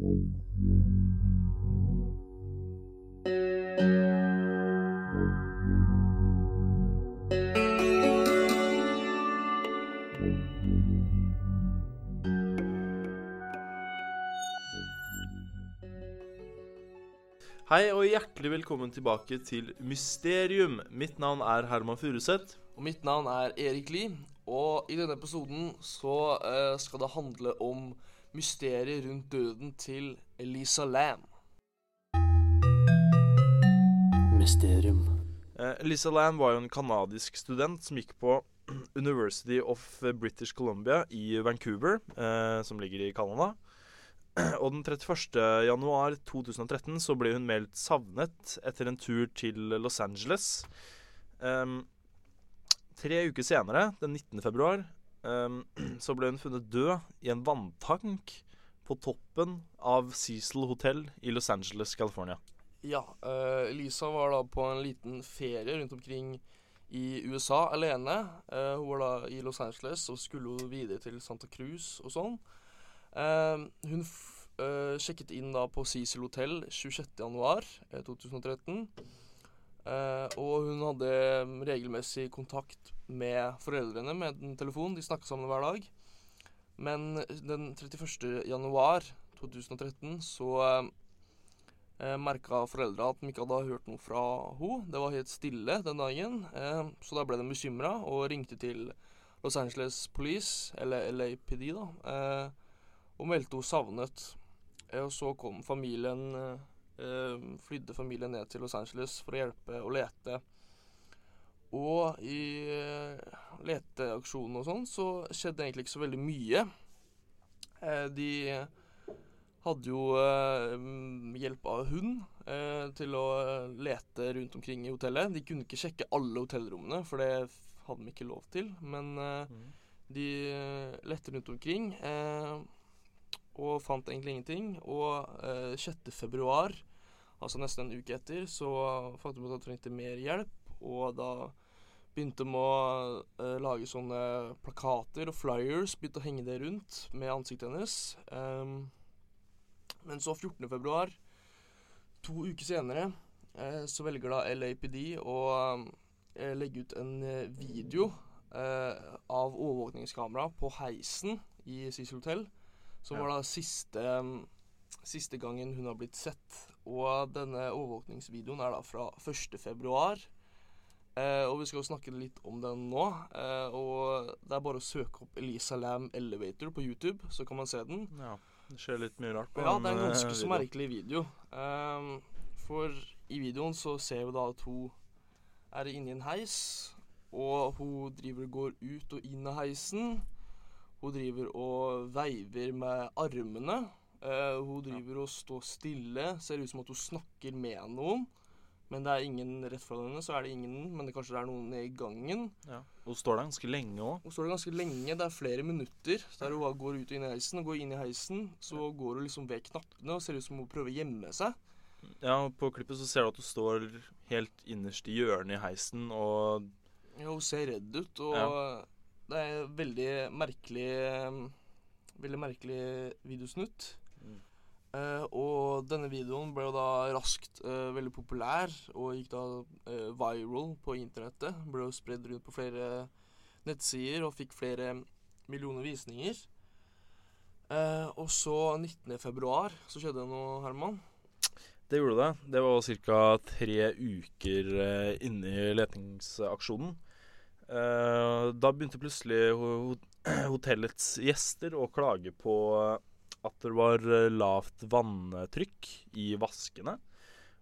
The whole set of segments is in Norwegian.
Hei og hjertelig velkommen tilbake til Mysterium. Mitt navn er Herman Furuseth. Og mitt navn er Erik Lie. Og i denne episoden så eh, skal det handle om mysteriet rundt døden til Elisa Lam. Mysterium. Elisa Lam var jo en kanadisk student som gikk på University of British Columbia i Vancouver, eh, som ligger i Canada. Og den 31. januar 2013 så ble hun meldt savnet etter en tur til Los Angeles. Um, tre uker senere, den 19. februar, ehm, så ble hun funnet død i en vanntank på toppen av Cecil Hotel i Los Angeles, California. Ja, Uh, Lisa var da på en liten ferie rundt omkring i USA alene. Uh, hun var da i Los Angeles og skulle hun videre til Santa Cruz og sånn. Uh, hun eh, sjekket inn da på Cecil Hotel 26.1.2013. Eh, og hun hadde regelmessig kontakt med foreldrene med en telefon. De snakka sammen hver dag. Men den 31. januar 2013 så eh, merka foreldra at de ikke hadde hørt noe fra henne. Det var helt stille den dagen. Eh, så da ble de bekymra og ringte til Los Angeles Police, eller LAPD, da, eh, og meldte henne savnet. Eh, og så kom familien eh, Flydde familien ned til Los Angeles for å hjelpe og lete. Og i eh, leteaksjonen og sånn så skjedde egentlig ikke så veldig mye. Eh, de hadde jo eh, mm, hjelp av hund eh, til å eh, lete rundt omkring i hotellet. De kunne ikke sjekke alle hotellrommene, for det hadde de ikke lov til. Men eh, de eh, lette rundt omkring eh, og fant egentlig ingenting. Og eh, 6. februar, altså nesten en uke etter, så fant de ut at de trengte mer hjelp. Og da begynte de å eh, lage sånne plakater og flyers, begynte å henge det rundt med ansiktet hennes. Um, men så 14. februar, to uker senere, eh, så velger da LAPD å eh, legge ut en eh, video eh, av overvåkningskamera på heisen i Cecil Hotel, som Ja. var da siste, mm, siste gangen hun har blitt sett. Og denne overvåkningsvideoen er da fra 1. februar. Eh, og vi skal jo snakke litt om den nå. Eh, og det er bare å søke opp Elisa Lam Elevator på YouTube, så kan man se den. Ja, det skjer litt mye rart på Ja, den, det er en eh, ganske så merkelig video. Eh, for i videoen så ser vi da at hun er inne i en heis, og hun driver og går ut og inn av heisen. Hun driver og veiver med armene. Eh, hun driver og står stille. Ser ut som at hun snakker med noen. Men det er ingen rett fra henne, så er det ingen, men det kanskje det er noen ned i gangen. Ja. Hun står der ganske lenge òg. Hun står der ganske lenge, det er flere minutter der hun går ut og inn i heisen. Og går inn i heisen, så går hun liksom ved knappene og ser ut som hun prøver å gjemme seg. Ja, på klippet så ser du at hun står helt innerst i hjørnet i heisen og Ja, hun ser redd ut, og Ja. det er veldig merkelig Veldig merkelig videosnutt. Eh, og denne videoen ble jo da raskt uh, veldig populær og gikk da uh, viral på internettet. Ble jo spredd rundt på flere nettsider og fikk flere millioner visninger. Og så 19. februar så skjedde det noe, Herman. Det gjorde det. Det var ca. tre uker eh, inne i letningsaksjonen. Eh, da begynte plutselig ho hotellets gjester å klage på at det var eh, lavt vanntrykk i vaskene.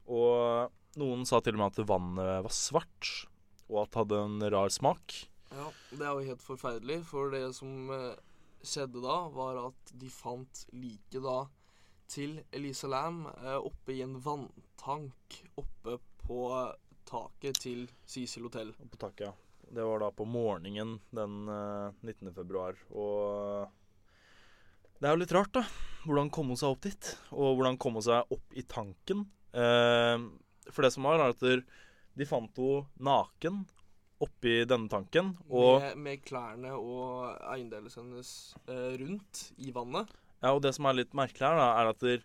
Og noen sa til og med at vannet var svart, og at det hadde en rar smak. Ja, Det er jo helt forferdelig, for det som eh, skjedde da, var at de fant liket da til Elisa Lam eh, oppe i en vanntank oppe på taket til Cecil Hotel. På taket, ja. Det var da på morgenen den eh, 19. februar. Og det er jo litt rart, da. Hvordan komme seg opp dit? Og hvordan komme seg opp i tanken? Eh, for det som var, er at de fant henne naken oppi denne tanken. Og med, med klærne og eiendelene hennes eh, rundt i vannet. Ja, og det som er litt merkelig her, da, er at der,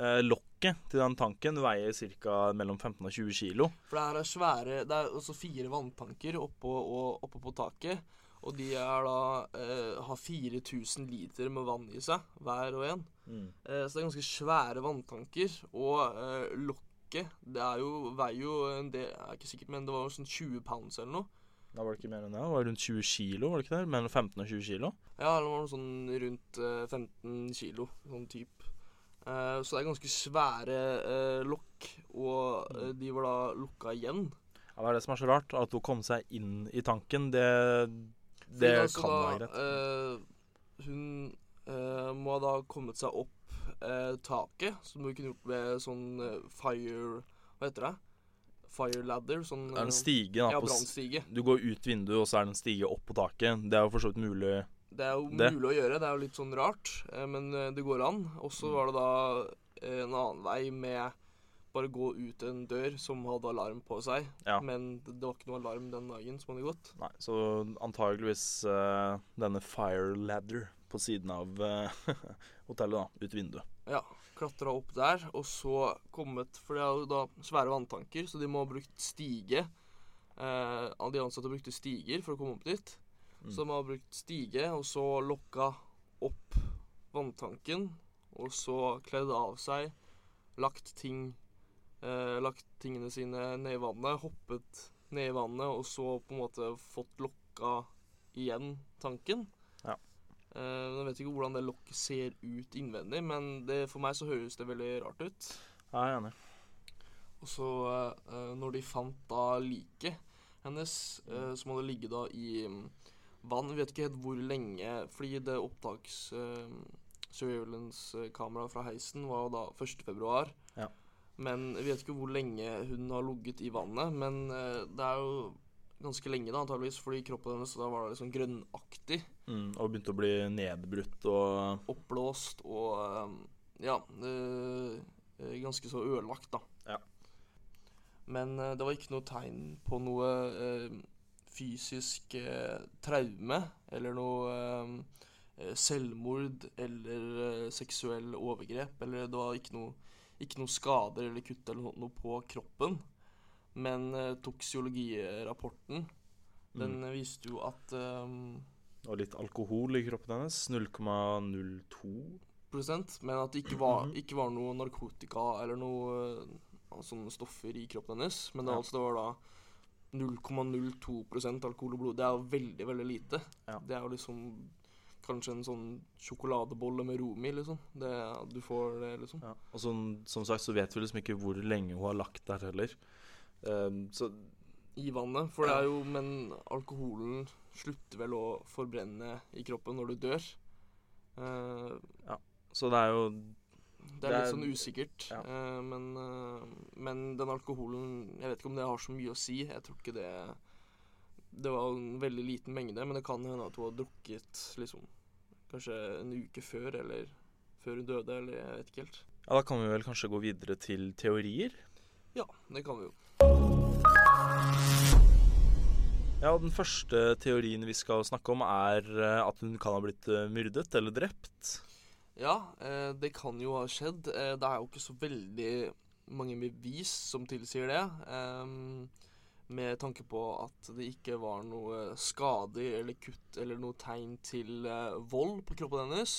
eh, lokket til den tanken veier ca. mellom 15 og 20 kilo. For det her er svære Det er også fire vanntanker oppå, og, oppå på taket. Og de da eh, har 4000 liter med vann i seg, hver og en. Eh, så det er ganske svære vanntanker. Og eh, lokket det er jo, veier jo en del Jeg er ikke sikkert, men det var jo sånn 20 pounds eller noe. Da var det ikke mer enn det. Det var rundt 20 kilo, var det ikke det? Mellom 15 og 20 kilo. Ja, det var noe sånn rundt eh, 15 kilo, sånn type. Eh, så det er ganske svære eh, lokk, og eh, de var da lukka igjen. Ja, det er det som er så rart. At å komme seg inn i tanken, det, det altså kan da, være greit. Uh, hun uh, må ha da kommet seg opp eh, taket, som du kunne gjort med sånn fire Hva heter det? Fire ladder. Sånn Det er en stige. Da, Ja, på, brannstige. du går ut vinduet, og så er det en stige opp på taket. Det er jo for så vidt mulig. Det er jo Det. mulig å gjøre. Det er jo litt sånn rart, men det går an. Og så Mm. var det da en annen vei med bare gå ut en dør som hadde alarm på seg. Ja. Men det, var ikke noe alarm den dagen som hadde gått. Nei, så antageligvis uh, denne fire ladder på siden av uh, hotellet, da. Ut vinduet. Ja, klatra opp der, og så kommet For det er jo da svære vanntanker, så de må ha brukt stige. Uh, de ansatte brukte stiger for å komme opp dit. Mm. Så de har brukt stige, og så lokka opp vanntanken. Og så kledd av seg, lagt ting eh, Lagt tingene sine ned i vannet, hoppet ned i vannet, og så på en måte fått lokka igjen tanken. Ja. Eh, jeg vet ikke hvordan det lokket ser ut innvendig, men det, for meg så høres det veldig rart ut. Ja, jeg er enig. Og så, eh, når de fant da liket hennes, eh, som hadde ligget da i mm, vann Vi vet ikke helt hvor lenge, fordi det opptaks eh, surveillance-kameraet fra heisen var jo da 1. Men vi vet ikke hvor lenge hun har ligget i vannet. Men eh, det er jo ganske lenge, da, antageligvis, fordi kroppen hennes da var det liksom grønnaktig. Mm, og begynte å bli nedbrutt og Oppblåst og eh, ja eh, ganske så ødelagt, da. Ja. Men det var ikke noe tegn på noe fysisk traume eller noe selvmord eller seksuell overgrep. Eller det var ikke noe, ikke noe skader eller kutt eller noe, på kroppen. Men uh, toksiologirapporten, den mm, viste jo at um, Og litt alkohol i kroppen hennes. 0,02. prosent, men at det ikke var, Mhm. ikke var noe narkotika eller noe uh, sånne stoffer i kroppen hennes. Men det, Ja. altså, det var da 0,02% alkohol og blod. Det er jo veldig, veldig lite. Ja. Det er jo liksom kanskje en sånn sjokoladebolle med Romi, liksom. Det, du får det, liksom. Ja. Og som, som sagt så vet vi liksom ikke hvor lenge hun har lagt der heller. Um, så I vannet. For det er jo Men alkoholen slutter vel å forbrenne i kroppen når du dør. ja, Så det er jo Det er litt sånn usikkert. ja. Uh, men, uh, men den alkoholen Jeg vet ikke om det har så mye å si. Jeg tror ikke det Det var en veldig liten mengde, men det kan hende at hun har drukket liksom kanskje en uke før, eller før hun døde, eller jeg vet ikke helt. Ja, Da kan vi vel kanskje gå videre til teorier. Ja, det kan vi jo. Ja, og Den første teorien vi skal snakke om, er eh, at hun kan ha blitt eh, myrdet eller drept. Ja, eh, det kan jo ha skjedd. Det er jo ikke så veldig mange bevis som tilsier det. Med tanke på at det ikke var noe skader eller kutt eller noe tegn til uh, vold på kroppen hennes.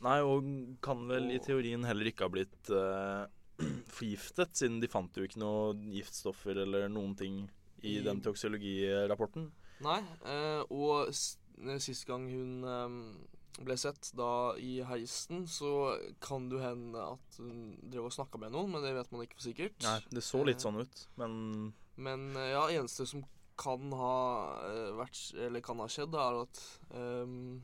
Nei, og kan vel i teorien heller ikke ha blitt uh, forgiftet, siden de fant jo ikke noe giftstoffer eller noen ting i I- den toksiologirapporten. Nei, uh, og sist gang hun um, ble sett, da i heisen, så kan jo hende at hun drev og snakka med noen, men det vet man ikke for sikkert. Nei, det så litt sånn ut, men Men eh, ja, eneste som kan ha eh, vært Eller kan ha skjedd, er at um,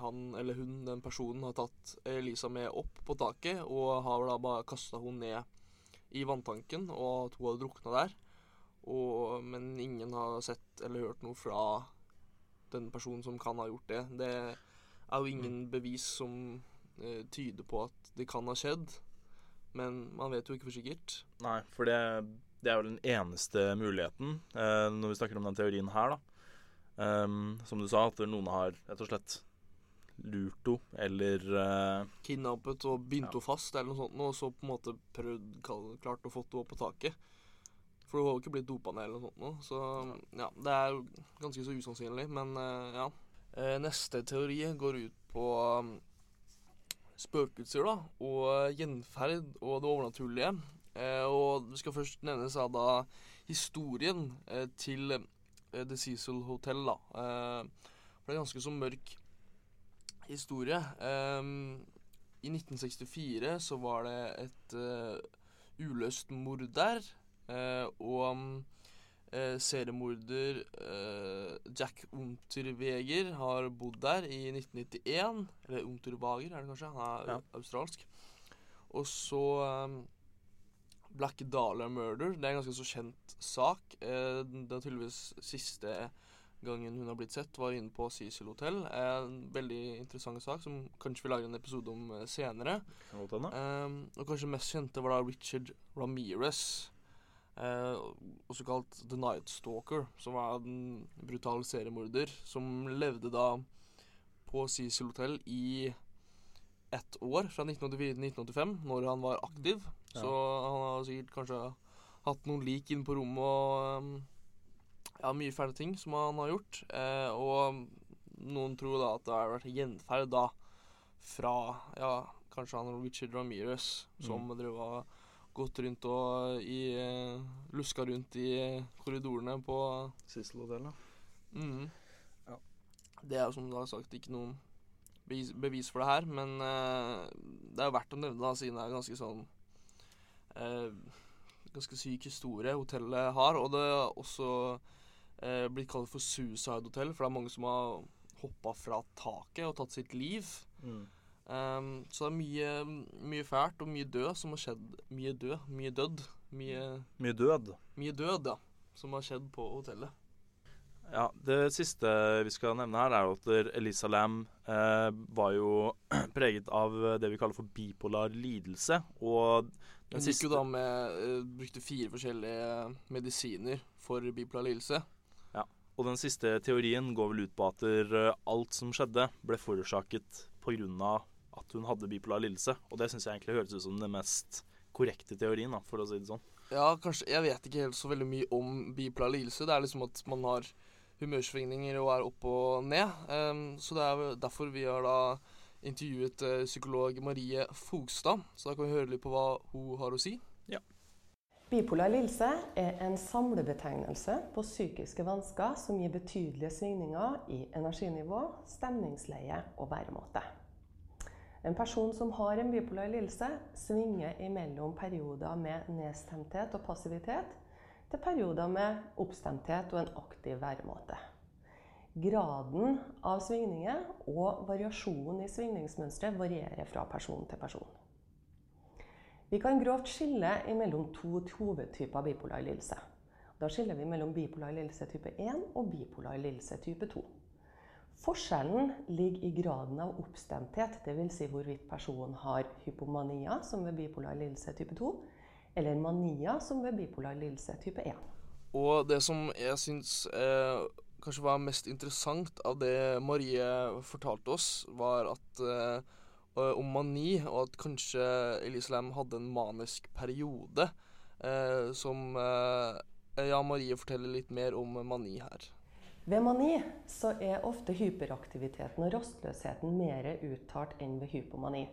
han eller hun, den personen, har tatt Elisa med opp på taket og har da bare kasta henne ned i vanntanken, og at hun har drukna der. Og, men ingen har sett eller hørt noe fra den personen som kan ha gjort det. Det er jo ingen bevis som eh, tyder på at det kan ha skjedd, men man vet jo ikke for sikkert. Nei, for det, det er vel den eneste muligheten eh, når vi snakker om den teorien her, da. Ehm, som du sa, at noen har rett og slett lurt henne eller eh, Kidnappet og bindt Ja. henne fast eller noe sånt, og så på en måte prøvd, klart å få henne opp på taket. For hun har jo ikke blitt dopa ned eller noe sånt nå, så ja, det er ganske så usannsynlig, men eh, ja. Neste teori går ut på um, spøkelser, da, og gjenferd og det overnaturlige. Eh, og det skal først nevnes av da historien eh, til eh, The Cecil Hotel, da. Eh, for det er ganske så mørk historie. I 1964 så var det et uløst mord der, eh, og seriemorder Jack Unterweger har bodd der i 1991. Eller Unterwager, er det kanskje? Han er Ja. australsk. Og så Black Dollar Murder. Det er en ganske så kjent sak. Eh, det er tydeligvis siste gangen hun har blitt sett, var inne på Cecil Hotel. En veldig interessant sak som kanskje vi lager en episode om eh, senere. Um, og kanskje mest kjente var da Richard Ramirez. eh, også kalt The Night Stalker, som var en brutal seriemorder som levde da på Cecil Hotel i ett år, fra 1984 til 1985, når han var aktiv. Ja. Så han har sikkert kanskje hatt noen lik inne på rommet og um, ja, mye fæle ting som han har gjort. Eh, og noen tror da at det har vært gjenferd da fra ja, kanskje han Richard Ramirez, som Mm. drev og gått rundt og i, eh, luska rundt i korridorene på Sissel-hotellet. mm. Ja. Det er jo som du har sagt ikke noen bevis, bevis for det her, men eh, det er jo verdt å nevne da, siden det er ganske sånn Ganske syk historie hotellet har. Og det har også eh, blitt kalt for suicide hotell, for det er mange som har hoppa fra taket og tatt sitt liv. Mm. Um, så det er mye, mye fælt og mye død som har skjedd. Mye død, mye død. Mye, Mye død. mye død, ja. Som har skjedd på hotellet. Ja, Det siste vi skal nevne her, er at Elisa Lam eh, var jo preget av det vi kaller for bipolar lidelse. Og den jo da med uh, Brukte fire forskjellige medisiner for bipolar lidelse. Og den siste teorien går vel ut på at eh, alt som skjedde, ble forårsaket pga. at hun hadde bipolar lidelse. Og det syns jeg egentlig høres ut som den mest korrekte teorien, da, for å si det sånn. Ja, kanskje Jeg vet ikke helt så veldig mye om bipolar lidelse. Det er liksom at man har humørsvingninger og er opp og ned. Um, så det er derfor vi har da intervjuet eh, psykolog Marie Fogstad. Så da kan vi høre litt på hva hun har å si. Bipolar lidelse er en samlebetegnelse på psykiske vansker som gir betydelige svingninger i energinivå, stemningsleie og væremåte. En person som har en bipolar lidelse, svinger imellom perioder med nedstemthet og passivitet til perioder med oppstemthet og en aktiv væremåte. Graden av svingninger og variasjonen i svingningsmønsteret varierer fra person til person. Vi kan grovt skille mellom to hovedtyper bipolar lidelse. Da skiller vi mellom bipolar lidelse type 1 og bipolar lidelse type 2. Forskjellen ligger i graden av oppstemthet, dvs. Si hvorvidt personen har hypomania, som ved bipolar lidelse type 2, eller mania, som ved bipolar lidelse type 1. Og det som jeg syns eh, kanskje var mest interessant av det Marie fortalte oss, var at uh, om mani, og at kanskje Elise Lam hadde en manisk periode. uh, som uh, Ja, Marie forteller litt mer om mani her. Ved mani så er ofte hyperaktiviteten og rastløsheten mer uttalt enn ved hypomani.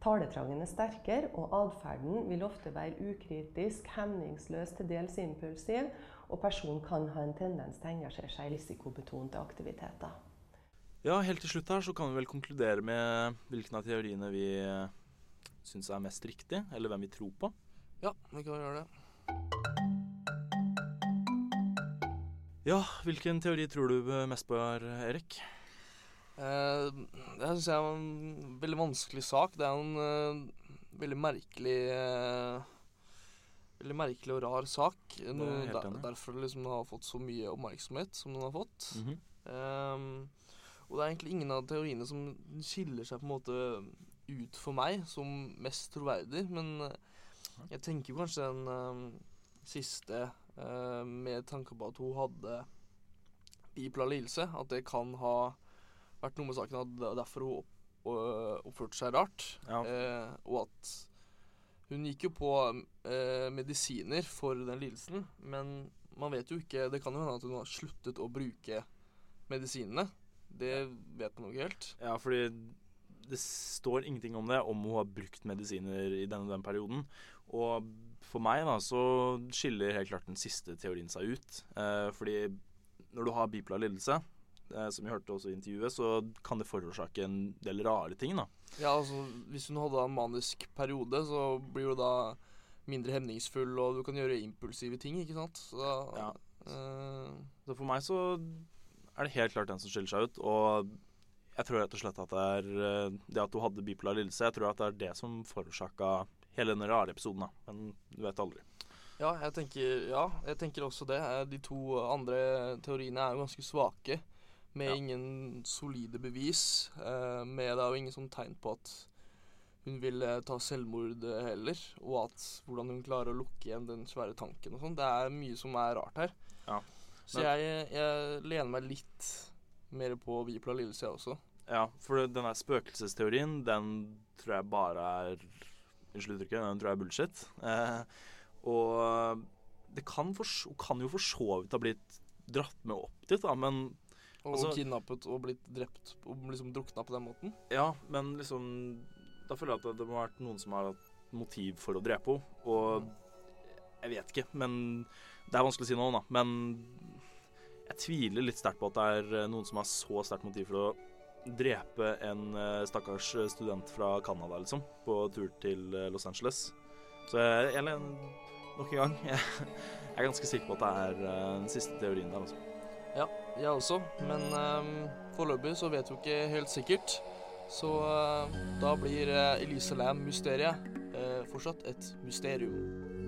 Taletrangen er sterkere, og atferden vil ofte være ukritisk, hemningsløs, til dels impulsiv, og personen kan ha en tendens til å engasjere seg i risikobetonte aktiviteter. Ja, helt til slutt her så kan vi vel konkludere med hvilken av teoriene vi uh, syns er mest riktig, eller hvem vi tror på. Ja, vi kan gjøre det. Ja, hvilken teori tror du mest på, Erik? Eh, det syns jeg er en veldig vanskelig sak. Det er en eh, veldig merkelig eh, Veldig merkelig og rar sak. No, jeg helt der, derfor liksom den har fått så mye oppmerksomhet som den har fått. Mm -hmm. um, og det er egentlig ingen av teoriene som skiller seg på en måte ut for meg som mest troverdig, men jeg tenker kanskje den um, siste, uh, med tanke på at hun hadde bipolar lidelse, at det kan ha vært noe med saken og er derfor hun opp, oppførte seg rart. Ja. Uh, og at hun gikk jo på eh, medisiner for den lidelsen, men man vet jo ikke Det kan jo hende at hun har sluttet å bruke medisinene. Det vet man jo ikke helt. Ja, fordi det står ingenting om det, om hun har brukt medisiner i denne den perioden. Og for meg da, så skiller helt klart den siste teorien seg ut. Eh, fordi når du har bipolar lidelse, som vi hørte også i intervjuet, så kan det forårsake en del rare ting. da. Ja, altså Hvis hun hadde en manisk periode, så blir du da mindre hemningsfull, og du kan gjøre impulsive ting, ikke sant? Så da Ja. eh, Så for meg så er det helt klart den som skiller seg ut. Og jeg tror rett og slett at det er eh, det at hun hadde bipolar lidelse, jeg tror at det er det som forårsaka hele den rare episoden. da. Men du vet aldri. Ja, jeg tenker, ja, jeg tenker også det. Eh, De to andre teoriene er jo ganske svake, med Ja. ingen solide bevis. Eh, med Det jo ingen sånn tegn på at hun vil eh, ta selvmord eh, heller, og at hvordan hun klarer å lukke igjen den svære tanken og sånn. Det er mye som er rart her. Ja, Så jeg, jeg lener meg litt mer på Vipla lidelse, jeg også. Ja, for den der spøkelsesteorien, den tror jeg bare er Unnskyld uttrykket, den tror jeg er bullshit. Eh, og det kan, for, kan jo for så vidt ha blitt dratt med opp dit, da, men Og Altså- kidnappet og blitt drept og liksom drukna på den måten. Ja, men liksom Da føler jeg at det må ha vært noen som har hatt motiv for å drepe henne. Og jeg vet ikke, men Det er vanskelig å si noe om, da. Men jeg tviler litt sterkt på at det er noen som har så sterkt motiv for å drepe en eh, stakkars student fra Canada, liksom, på tur til eh, Los Angeles. Så jeg, jeg nok en gang jeg, jeg er ganske sikker på at det er eh, den siste teorien der, altså. Jeg også, men um, foreløpig så vet vi ikke helt sikkert. Så uh, da blir eh, Elise Lam-mysteriet eh, fortsatt et mysterium.